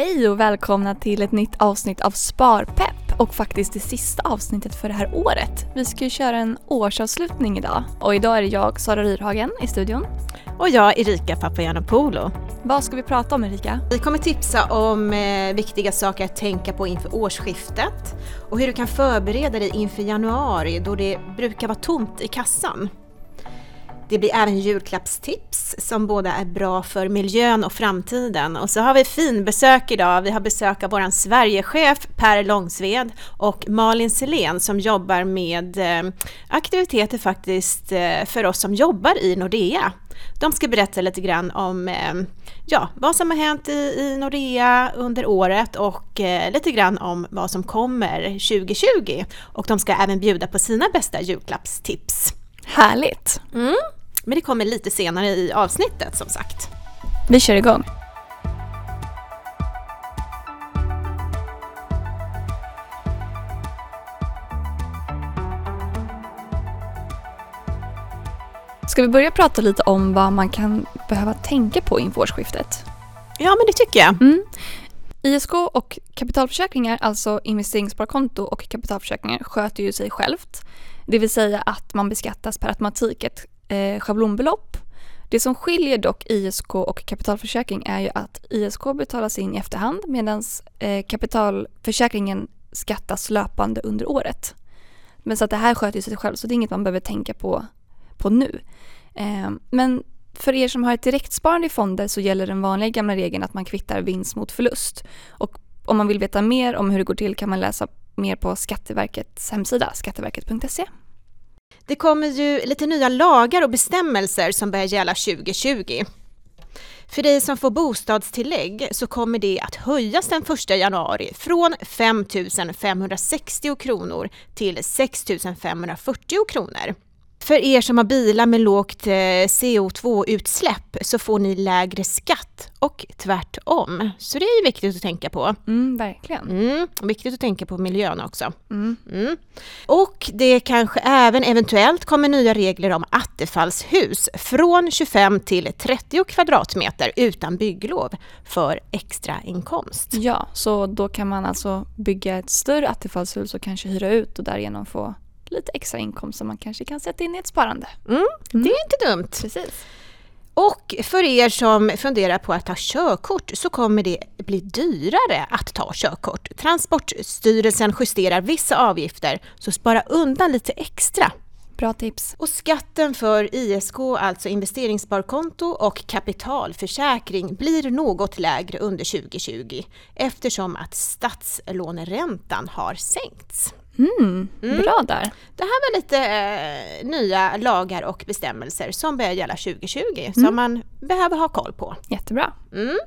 Hej och välkomna till ett nytt avsnitt av Sparpepp och faktiskt det sista avsnittet för det här året. Vi ska ju köra en årsavslutning idag och idag är det jag, Sara Ryrhagen, i studion. Och jag, Erika Papagiannopoulou. Vad ska vi prata om Erika? Vi kommer tipsa om eh, viktiga saker att tänka på inför årsskiftet och hur du kan förbereda dig inför januari då det brukar vara tomt i kassan. Det blir även julklappstips som båda är bra för miljön och framtiden. Och så har vi finbesök idag. Vi har besök av vår Sverigechef Per Långsved och Malin Selén som jobbar med eh, aktiviteter faktiskt eh, för oss som jobbar i Nordea. De ska berätta lite grann om eh, ja, vad som har hänt i, i Nordea under året och lite grann om vad som kommer 2020. Och de ska även bjuda på sina bästa julklappstips. Härligt! Mm. Men det kommer lite senare i avsnittet som sagt. Vi kör igång. Ska vi börja prata lite om vad man kan behöva tänka på inför årsskiftet? Ja, men det tycker jag. Mm. ISK och kapitalförsäkringar, alltså investeringssparkonto och kapitalförsäkringar, sköter ju sig självt. Det vill säga att man beskattas per automatik ett eh, schablonbelopp. Det som skiljer dock ISK och kapitalförsäkring är ju att ISK betalas in i efterhand medan eh, kapitalförsäkringen skattas löpande under året. Men så att det här sköter sig själv så det är inget man behöver tänka på, på nu. Eh, men för er som har ett direktsparande i fonder så gäller den vanliga gamla regeln att man kvittar vinst mot förlust. Och om man vill veta mer om hur det går till kan man läsa mer på Skatteverkets hemsida, skatteverket.se. Det kommer ju lite nya lagar och bestämmelser som börjar gälla 2020. För dig som får bostadstillägg så kommer det att höjas den 1 januari från 5 560 kronor till 6 540 kronor. För er som har bilar med lågt eh, CO2-utsläpp så får ni lägre skatt och tvärtom. Så det är viktigt att tänka på. Mm, verkligen. Mm, viktigt att tänka på miljön också. Mm. Mm. Och det kanske även eventuellt kommer nya regler om attefallshus från 25 till 30 kvadratmeter utan bygglov för extra inkomst. Ja, så då kan man alltså bygga ett större attefallshus och kanske hyra ut och därigenom få lite extra inkomst som man kanske kan sätta in i ett sparande. Mm, mm. Det är inte dumt. Precis. Och för er som funderar på att ta körkort så kommer det bli dyrare att ta körkort. Transportstyrelsen justerar vissa avgifter, så spara undan lite extra. Bra tips. Och skatten för ISK, alltså investeringssparkonto och kapitalförsäkring blir något lägre under 2020 eftersom att statslåneräntan har sänkts. Mm, mm. Bra där. Det här var lite eh, nya lagar och bestämmelser som börjar gälla 2020 mm. som man behöver ha koll på. Jättebra. Mm.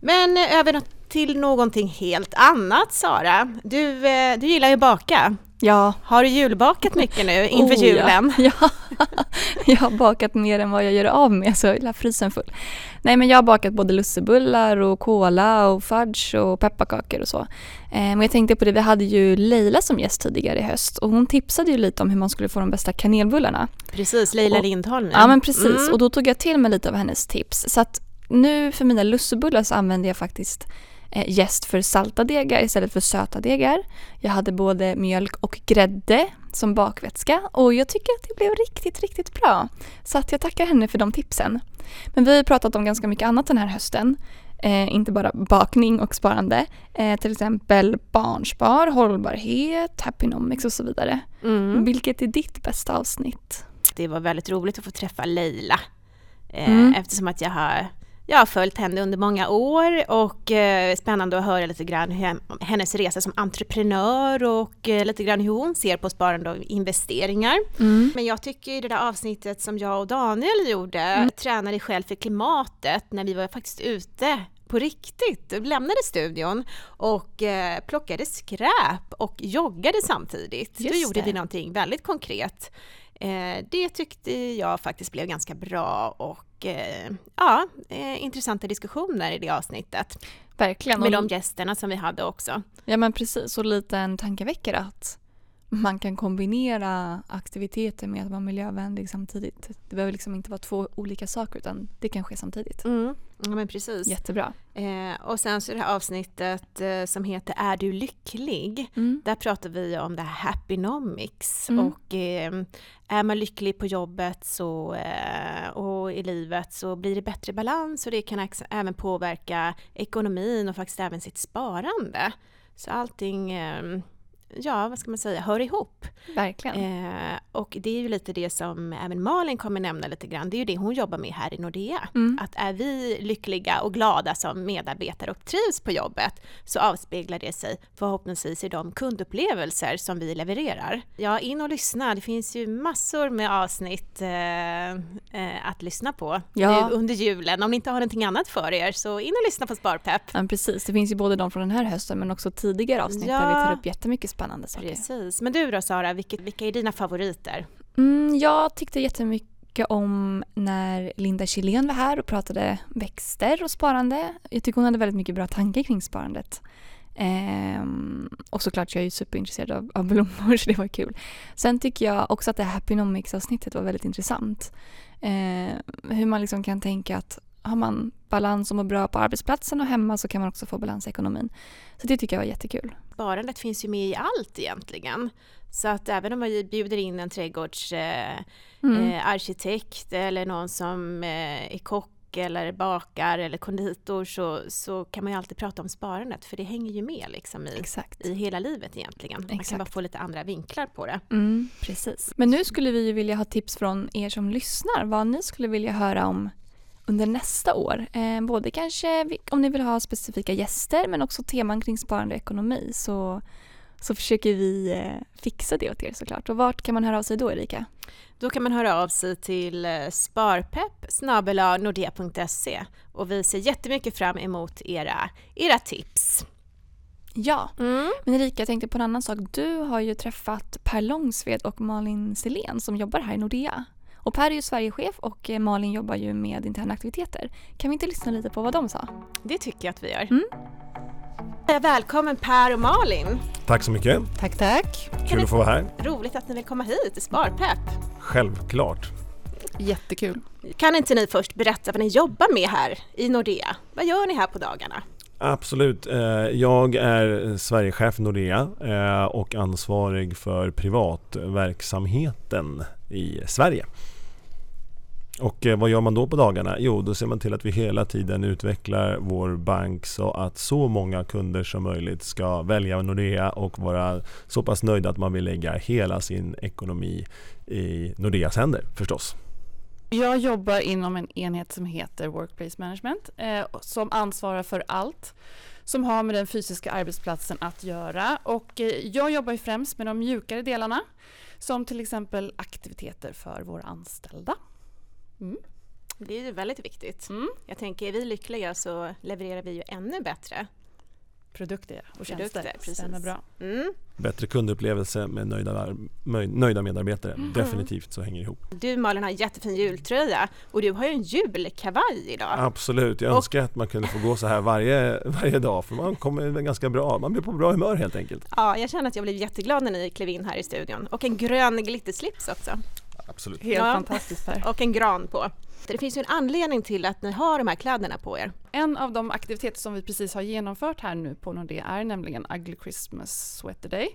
Men eh, över till någonting helt annat Sara. Du, eh, du gillar ju att baka. Ja. Har du julbakat mycket nu inför oh, julen? Ja. ja. jag har bakat mer än vad jag gör av med så jag frysen full. Nej men jag har bakat både lussebullar och kola och fudge och pepparkakor och så. Eh, men jag tänkte på det, vi hade ju Leila som gäst tidigare i höst och hon tipsade ju lite om hur man skulle få de bästa kanelbullarna. Precis, Leila Lindholm. Ja men precis mm. och då tog jag till mig lite av hennes tips. Så att nu för mina lussebullar så använder jag faktiskt eh, jäst för salta degar istället för söta degar. Jag hade både mjölk och grädde som bakvätska och jag tycker att det blev riktigt, riktigt bra. Så att jag tackar henne för de tipsen. Men vi har pratat om ganska mycket annat den här hösten. Eh, inte bara bakning och sparande. Eh, till exempel barnspar, hållbarhet, happynomics och så vidare. Mm. Vilket är ditt bästa avsnitt? Det var väldigt roligt att få träffa Leila. Eh, mm. Eftersom att jag har jag har följt henne under många år och eh, spännande att höra lite grann hur, hennes resa som entreprenör och eh, lite grann hur hon ser på sparande och investeringar. Mm. Men jag tycker i det där avsnittet som jag och Daniel gjorde, mm. Träna dig själv för klimatet, när vi var faktiskt ute på riktigt, lämnade studion och eh, plockade skräp och joggade samtidigt. Just Då gjorde det. vi någonting väldigt konkret. Eh, det tyckte jag faktiskt blev ganska bra och eh, ja, eh, intressanta diskussioner i det avsnittet. Verkligen. Med de gästerna som vi hade också. Ja men precis, och lite en tankeväckare att man kan kombinera aktiviteter med att vara miljövänlig samtidigt. Det behöver liksom inte vara två olika saker utan det kan ske samtidigt. Mm. Ja men precis. Jättebra. Eh, och sen så det här avsnittet eh, som heter Är du lycklig? Mm. Där pratar vi om det här happynomics Mm. och eh, är man lycklig på jobbet så, eh, och i livet så blir det bättre balans och det kan även påverka ekonomin och faktiskt även sitt sparande. Så allting, eh, ja vad ska man säga, hör ihop. Verkligen. Eh, och det är ju lite det som även Malin kommer nämna lite grann, det är ju det hon jobbar med här i Nordea. Mm. Att är vi lyckliga och glada som medarbetare och trivs på jobbet så avspeglar det sig förhoppningsvis i de kundupplevelser som vi levererar. Ja, in och lyssna. Det finns ju massor med avsnitt eh, eh, att lyssna på Ja. nu under julen. Om ni inte har någonting annat för er så in och lyssna på Sparpepp. Ja, precis. Det finns ju både de från den här hösten men också tidigare avsnitt där vi Ja. tar upp jättemycket spännande saker. Precis. Men du då Sara, vilket, vilka är dina favoriter? Mm, jag tyckte jättemycket om när Linda Kjellén var här och pratade växter och sparande. Jag tycker hon hade väldigt mycket bra tankar kring sparandet. Ehm, och såklart så är jag ju superintresserad av, av blommor så det var kul. Sen tycker jag också att det här Happynomics-avsnittet var väldigt intressant. Ehm, hur man liksom kan tänka att har man balans och mår bra på arbetsplatsen och hemma så kan man också få balans i ekonomin. Så det tycker jag var jättekul. Sparandet finns ju med i allt egentligen. Så att även om man bjuder in en trädgårdsarkitekt eh, Mm. eh, eller någon som eh, är kock eller bakar eller konditor så, så kan man ju alltid prata om sparandet för det hänger ju med liksom i, Exakt. i hela livet egentligen. Man kan Exakt. bara få lite andra vinklar på det. Mm, precis. Men nu skulle vi ju vilja ha tips från er som lyssnar vad ni skulle vilja höra om under nästa år. Eh, både kanske om ni vill ha specifika gäster men också teman kring sparande och ekonomi så, så försöker vi eh, fixa det åt er såklart. Och vart kan man höra av sig då Erika? Då kan man höra av sig till eh, sparpepp nordea.se och vi ser jättemycket fram emot era, era tips. Ja, Mm. men Erika jag tänkte på en annan sak. Du har ju träffat Per Långsved och Malin Selén som jobbar här i Nordea. Och Per är ju Sverigechef och eh, Malin jobbar ju med interna aktiviteter. Kan vi inte lyssna lite på vad de sa? Det tycker jag att vi gör. Mm. Eh, Välkommen Per och Malin! Tack så mycket. Tack, tack. Kul att få vara här. Roligt att ni vill komma hit till Sparpepp. Självklart. Jättekul. Kan inte ni först berätta vad ni jobbar med här i Nordea? Vad gör ni här på dagarna? Absolut. Eh, Jag är Sverigechef Nordea eh, och ansvarig för privatverksamheten i Sverige. Och eh, vad gör man då på dagarna? Jo, då ser man till att vi hela tiden utvecklar vår bank så att så många kunder som möjligt ska välja Nordea och vara så pass nöjda att man vill lägga hela sin ekonomi i Nordeas händer förstås. Jag jobbar inom en enhet som heter Workplace Management eh, som ansvarar för allt som har med den fysiska arbetsplatsen att göra. Och eh, jag jobbar ju främst med de mjukare delarna som till exempel aktiviteter för våra anställda. Det är ju väldigt viktigt. Mm. Jag tänker, är vi lyckliga så levererar vi ju ännu bättre. Produkter och Produkter, tjänster. precis. Stämmer bra. Mm. Bättre kundupplevelse med nöjda, nöjda medarbetare. Definitivt så hänger det ihop. Du Malin har en jättefin jultröja och du har ju en julkavaj idag. Absolut, jag Och- önskar att man kunde få gå så här varje, varje dag för man kommer ganska bra, man blir på bra humör helt enkelt. Ja, jag känner att jag blev jätteglad när ni klev in här i studion. Och en grön glitterslips också. Absolut. Helt Ja. fantastiskt Per. Och en gran på. Det finns ju en anledning till att ni har de här kläderna på er. En av de aktiviteter som vi precis har genomfört här nu på Nordea är nämligen Ugly Christmas Sweater Day.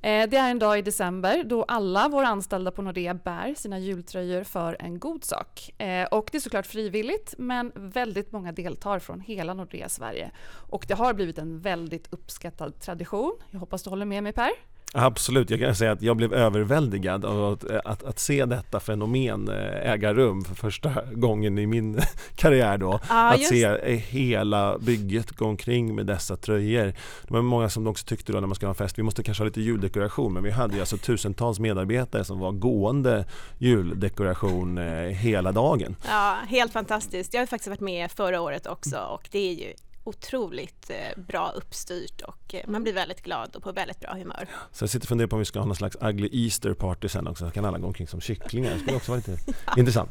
Eh, Det är en dag i december då alla våra anställda på Nordea bär sina jultröjor för en god sak. Eh, Och det är såklart frivilligt men väldigt många deltar från hela Nordea Sverige. Och det har blivit en väldigt uppskattad tradition. Jag hoppas du håller med mig Per? Absolut, jag kan säga att jag blev överväldigad av att, att, att se detta fenomen eh, äga rum för första gången i min karriär då. Ja, att se eh, hela bygget gå omkring med dessa tröjor. Det var många som också tyckte då när man ska ha en fest, vi måste kanske ha lite juldekoration, men vi hade ju alltså tusentals medarbetare som var gående juldekoration eh, hela dagen. Ja, helt fantastiskt. Jag har faktiskt varit med förra året också och det är ju otroligt eh, bra uppstyrt och eh, man blir väldigt glad och på väldigt bra humör. Så jag sitter och funderar på om vi ska ha någon slags ugly Easter party sen också, så kan alla gå omkring som kycklingar. Det skulle också vara lite intressant.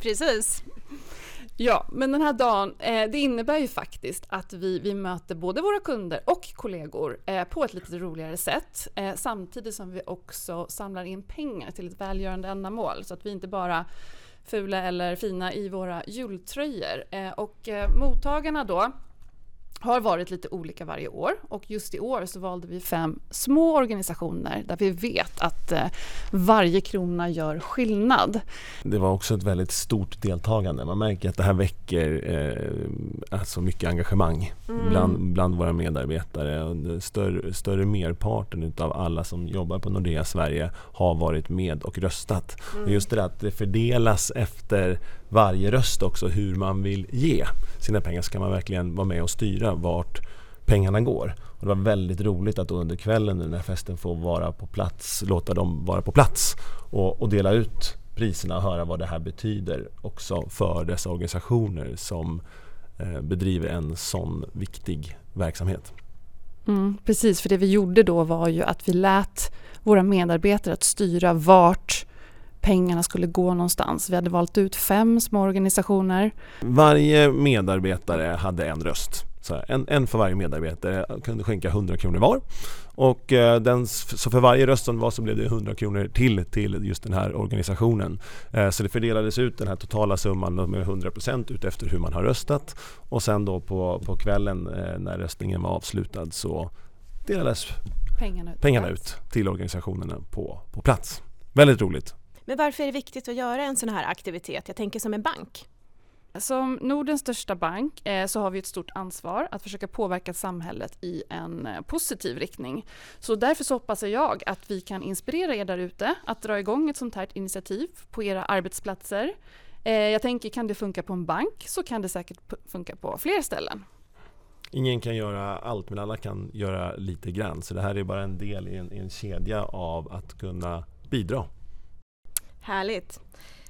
Precis. Ja, men den här dagen, eh, det innebär ju faktiskt att vi, vi möter både våra kunder och kollegor eh, på ett lite roligare sätt. Eh, samtidigt som vi också samlar in pengar till ett välgörande ändamål. Så att vi inte bara fula eller fina i våra jultröjor. Eh, och eh, mottagarna då har varit lite olika varje år och just i år så valde vi fem små organisationer där vi vet att eh, varje krona gör skillnad. Det var också ett väldigt stort deltagande. Man märker att det här väcker eh, alltså mycket engagemang mm. bland, bland våra medarbetare. Större, större merparten av alla som jobbar på Nordea Sverige har varit med och röstat. Mm. Och just det där att det fördelas efter varje röst också hur man vill ge sina pengar så kan man verkligen vara med och styra vart pengarna går. Och det var väldigt roligt att under kvällen nu när festen får vara på plats, låta dem vara på plats och, och dela ut priserna och höra vad det här betyder också för dessa organisationer som eh, bedriver en sån viktig verksamhet. Mm, precis, för det vi gjorde då var ju att vi lät våra medarbetare att styra vart pengarna skulle gå någonstans. Vi hade valt ut fem små organisationer. Varje medarbetare hade en röst. Så en, en för varje medarbetare kunde skänka 100 kronor var. Och eh, den, så för varje röst som var så blev det 100 kronor till till just den här organisationen. Eh, så det fördelades ut den här totala summan med 100% utefter hur man har röstat. Och sen då på, på kvällen eh, när röstningen var avslutad så delades pengarna ut, pengarna ut till organisationerna på, på plats. Väldigt roligt. Men varför är det viktigt att göra en sån här aktivitet? Jag tänker som en bank. Som Nordens största bank eh, så har vi ett stort ansvar att försöka påverka samhället i en eh, positiv riktning. Så därför så hoppas jag att vi kan inspirera er där ute att dra igång ett sånt här initiativ på era arbetsplatser. Eh, jag tänker, kan det funka på en bank så kan det säkert funka på fler ställen. Ingen kan göra allt men alla kan göra lite grann. Så det här är bara en del i en, i en kedja av att kunna bidra Härligt.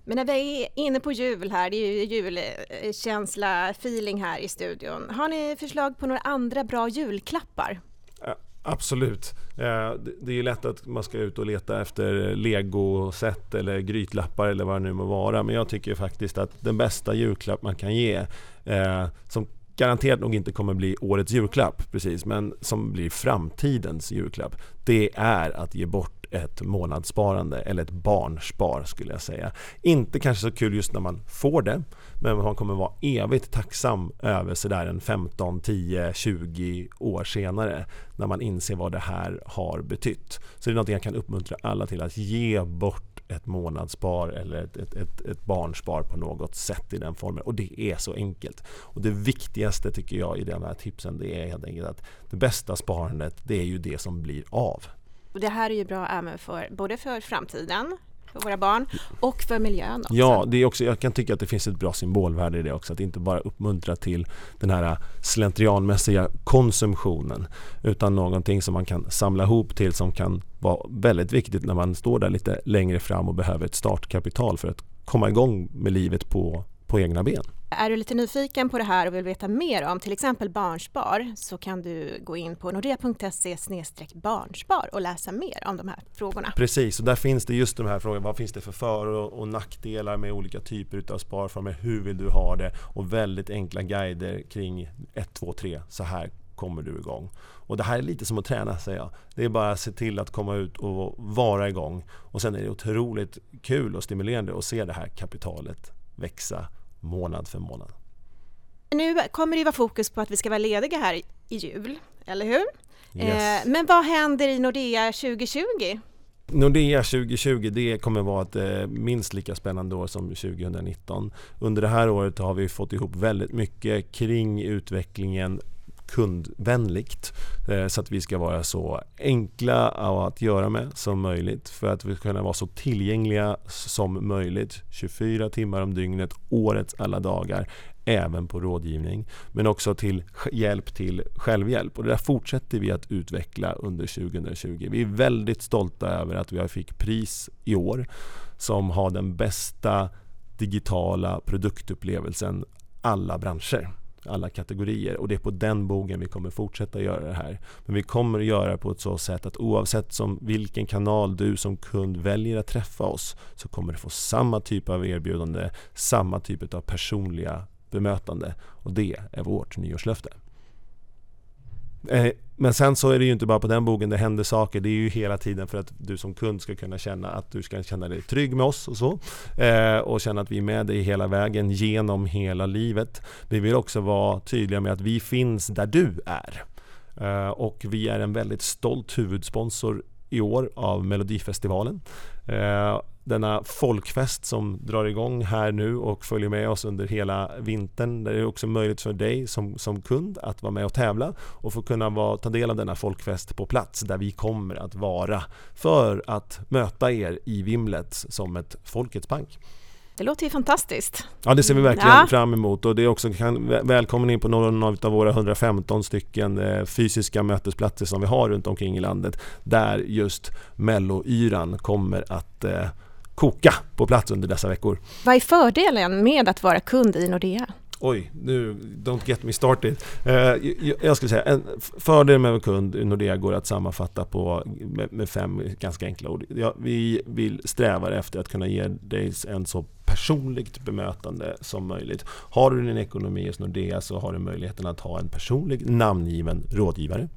Men när vi är inne på jul här, det är ju julkänsla, feeling här i studion. Har ni förslag på några andra bra julklappar? Absolut. Eh, det är ju lätt att man ska ut och leta efter legoset eller grytlappar eller vad det nu må vara. Men jag tycker faktiskt att den bästa julklapp man kan ge, eh, som garanterat nog inte kommer bli årets julklapp precis, men som blir framtidens julklapp, det är att ge bort ett månadssparande eller ett barnspar skulle jag säga. Inte kanske så kul just när man får det men man kommer vara evigt tacksam över sådär en 15, 10, 20 år senare när man inser vad det här har betytt. Så det är något jag kan uppmuntra alla till att ge bort ett månadsspar eller ett, ett, ett, ett, barnspar på något sätt i den formen. Och det är så enkelt. Och det viktigaste tycker jag i de här tipsen det är helt enkelt att det bästa sparandet det är ju det som blir av. Och det här är ju bra även för, både för framtiden, för våra barn och för miljön också. Ja, det är också, jag kan tycka att det finns ett bra symbolvärde i det också. Att inte bara uppmuntra till den här slentrianmässiga konsumtionen utan någonting som man kan samla ihop till som kan vara väldigt viktigt när man står där lite längre fram och behöver ett startkapital för att komma igång med livet på, på egna ben. Är du lite nyfiken på det här och vill veta mer om till exempel Barnspar så kan du gå in på nordea.se barnspar och läsa mer om de här frågorna. Precis, och där finns det just de här frågorna. Vad finns det för för och nackdelar med olika typer av sparformer? Hur vill du ha det? Och väldigt enkla guider kring 1, 2, 3. Så här kommer du igång. Och det här är lite som att träna säger jag. Det är bara att se till att komma ut och vara igång. Och sen är det otroligt kul och stimulerande att se det här kapitalet växa månad för månad. Nu kommer det vara fokus på att vi ska vara lediga här i jul, eller hur? Yes. Eh, men vad händer i Nordea 2020? Nordea 2020 det kommer vara ett eh, minst lika spännande år som 2019. Under det här året har vi fått ihop väldigt mycket kring utvecklingen kundvänligt eh, så att vi ska vara så enkla att göra med som möjligt. För att vi ska kunna vara så tillgängliga som möjligt 24 timmar om dygnet, årets alla dagar även på rådgivning. Men också till hjälp till självhjälp. Och det där fortsätter vi att utveckla under 2020. Vi är väldigt stolta över att vi fick pris i år som har den bästa digitala produktupplevelsen alla branscher alla kategorier och det är på den bogen vi kommer fortsätta göra det här. Men vi kommer att göra det på ett så sätt att oavsett som vilken kanal du som kund väljer att träffa oss så kommer du få samma typ av erbjudande, samma typ av personliga bemötande. Och det är vårt nyårslöfte. Eh, men sen så är det ju inte bara på den bogen det händer saker. Det är ju hela tiden för att du som kund ska kunna känna att du ska känna dig trygg med oss och så. Eh, och känna att vi är med dig hela vägen genom hela livet. Vi vill också vara tydliga med att vi finns där du är. Eh, och vi är en väldigt stolt huvudsponsor i år av Melodifestivalen eh, denna folkfest som drar igång här nu och följer med oss under hela vintern. Där det är också möjligt för dig som, som kund att vara med och tävla och få kunna vara, ta del av denna folkfest på plats där vi kommer att vara för att möta er i vimlet som ett Folkets bank. Det låter ju fantastiskt. Ja, det ser vi verkligen ja. fram emot och det är också kan, välkommen in på någon av våra 115 stycken eh, fysiska mötesplatser som vi har runt omkring i landet där just Melloyran kommer att eh, koka på plats under dessa veckor. Vad är fördelen med att vara kund i Nordea? Oj, nu, don't get me started. Eh, jag skulle säga, en fördel med vara kund i Nordea går att sammanfatta på, med, fem ganska enkla ord. Vi vill sträva efter att kunna ge dig en så personligt bemötande som möjligt. Har du din ekonomi hos Nordea så har du möjligheten att ha en personlig namngiven rådgivare.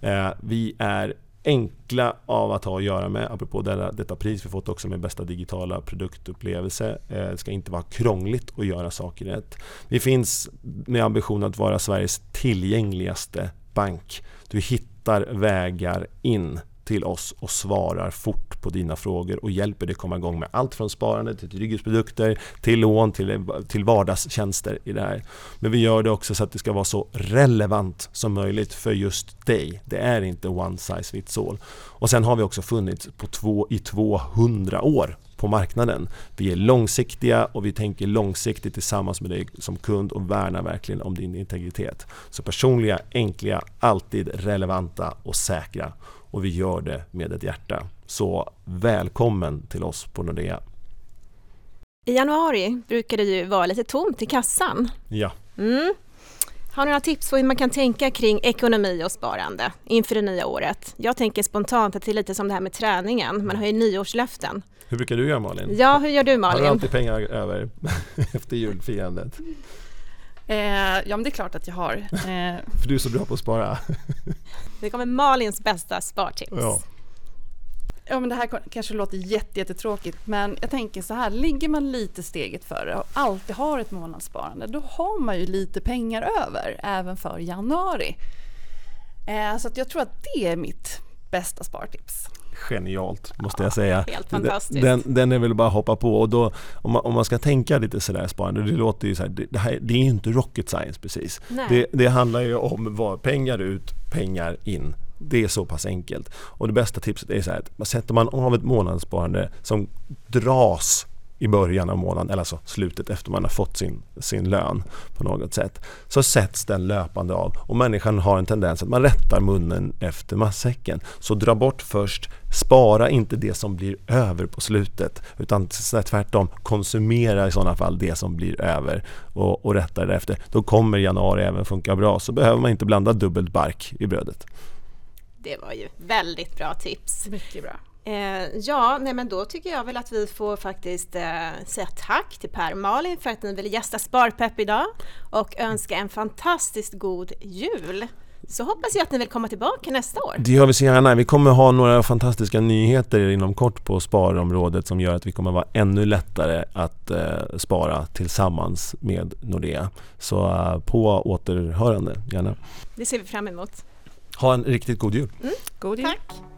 Eh, vi är enkla av att ha att göra med. Apropå detta, detta pris vi fått också med bästa digitala produktupplevelse. Eh, det ska inte vara krångligt att göra saker rätt. Vi finns med ambition att vara Sveriges tillgängligaste bank. Du hittar vägar in till oss och svarar fort på dina frågor och hjälper dig komma igång med allt från sparande till trygghetsprodukter, till lån, till, till vardagstjänster i det här. Men vi gör det också så att det ska vara så relevant som möjligt för just dig. Det är inte one size fits all. Och sen har vi också funnits på två, i 200 år på marknaden. Vi är långsiktiga och vi tänker långsiktigt tillsammans med dig som kund och värnar verkligen om din integritet. Så personliga, enkla, alltid relevanta och säkra och vi gör det med ett hjärta. Så välkommen till oss på Nordea. I januari brukar det ju vara lite tomt i kassan. Ja. Mm. Har du några tips på hur man kan tänka kring ekonomi och sparande inför det nya året? Jag tänker spontant att det är lite som det här med träningen, man har ju nyårslöften. Hur brukar du göra Malin? Ja, hur gör du Malin? Har du alltid pengar över efter julfirandet? Eh, ja, men det är klart att jag har. Eh. För du är så bra på att spara. Det kommer Malins bästa spartips. Ja. Ja, men det här kanske låter jättetråkigt, men jag tänker så här, ligger man lite steget före och alltid har ett månadssparande, då har man ju lite pengar över även för januari. Eh, så att jag tror att det är mitt bästa spartips genialt måste jag säga. Helt fantastiskt. Den, den är väl bara att hoppa på och då om man, om man ska tänka lite sådär sparande, det låter ju så här, det, det, här, det är ju inte rocket science precis. Det, det handlar ju om vad pengar ut, pengar in. Det är så pass enkelt. Och det bästa tipset är så här att sätter man av ett månadssparande som dras i början av månaden, eller alltså slutet efter man har fått sin, sin lön på något sätt, så sätts den löpande av och människan har en tendens att man rättar munnen efter matsäcken. Så dra bort först, spara inte det som blir över på slutet utan tvärtom konsumera i sådana fall det som blir över och, och rätta därefter. Då kommer januari även funka bra så behöver man inte blanda dubbelt bark i brödet. Det var ju väldigt bra tips. Mycket bra. Eh, ja, nej men då tycker jag väl att vi får faktiskt eh, säga tack till Per och Malin för att ni ville gästa Sparpepp idag och önska en fantastiskt god jul. Så hoppas jag att ni vill komma tillbaka nästa år. Det gör vi så gärna. Vi kommer ha några fantastiska nyheter inom kort på sparområdet som gör att vi kommer vara ännu lättare att eh, spara tillsammans med Nordea. Så eh, på återhörande, gärna. Det ser vi fram emot. Ha en riktigt god jul. Mm. God jul. Tack.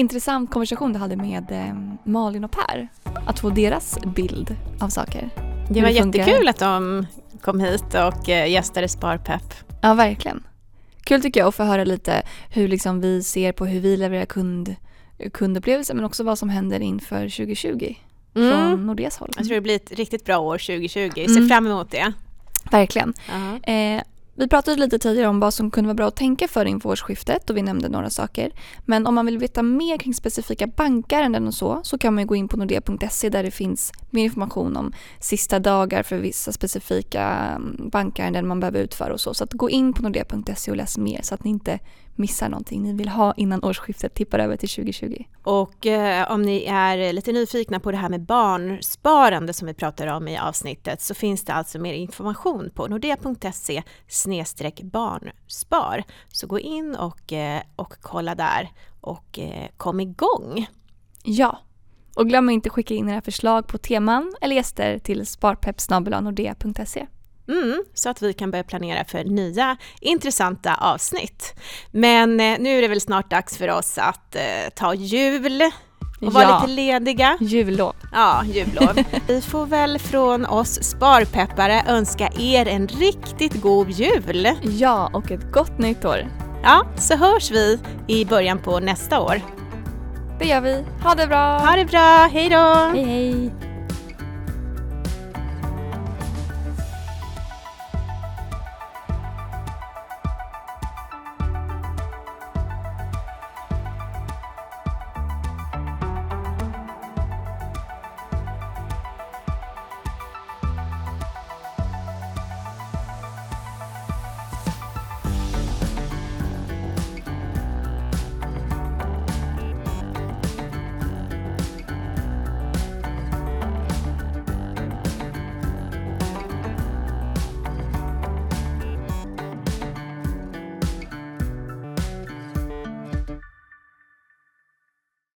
Intressant konversation du hade med eh, Malin och Per. Att få deras bild av saker. Det var jättekul att de kom hit och eh, gästade Sparpepp. Ja, verkligen. Kul tycker jag att få höra lite hur liksom vi ser på hur vi levererar kund, kundupplevelser men också vad som händer inför 2020 mm. från Nordeas håll. Jag tror det blir ett riktigt bra år 2020. Ser mm. fram emot det. Verkligen. Uh -huh. eh, vi pratade lite tidigare om vad som kunde vara bra att tänka för inför årsskiftet och vi nämnde några saker. Men om man vill veta mer kring specifika bankärenden och så, så kan man gå in på nordea.se där det finns mer information om sista dagar för vissa specifika mm, bankärenden man behöver utföra och så. Så att gå in på nordea.se och läs mer så att ni inte missar någonting ni vill ha innan årsskiftet tippar över till 2020. Och eh, om ni är lite nyfikna på det här med barnsparande som vi pratar om i avsnittet så finns det alltså mer information på nordea.se barnspar. Så gå in och, eh, och kolla där och eh, kom igång. Ja, och glöm inte skicka in era förslag på teman eller gäster till sparpepp.nordea.se. Mm, så att vi kan börja planera för nya intressanta avsnitt. Men eh, nu är det väl snart dags för oss att eh, ta jul och vara Ja. lite lediga. Jullov. Ja, jullov. vi får väl från oss sparpeppare önska er en riktigt god jul. Ja, och ett gott nytt år. Ja, så hörs vi i början på nästa år. Det gör vi. Ha det bra! Ha det bra, hej då! Hej hej!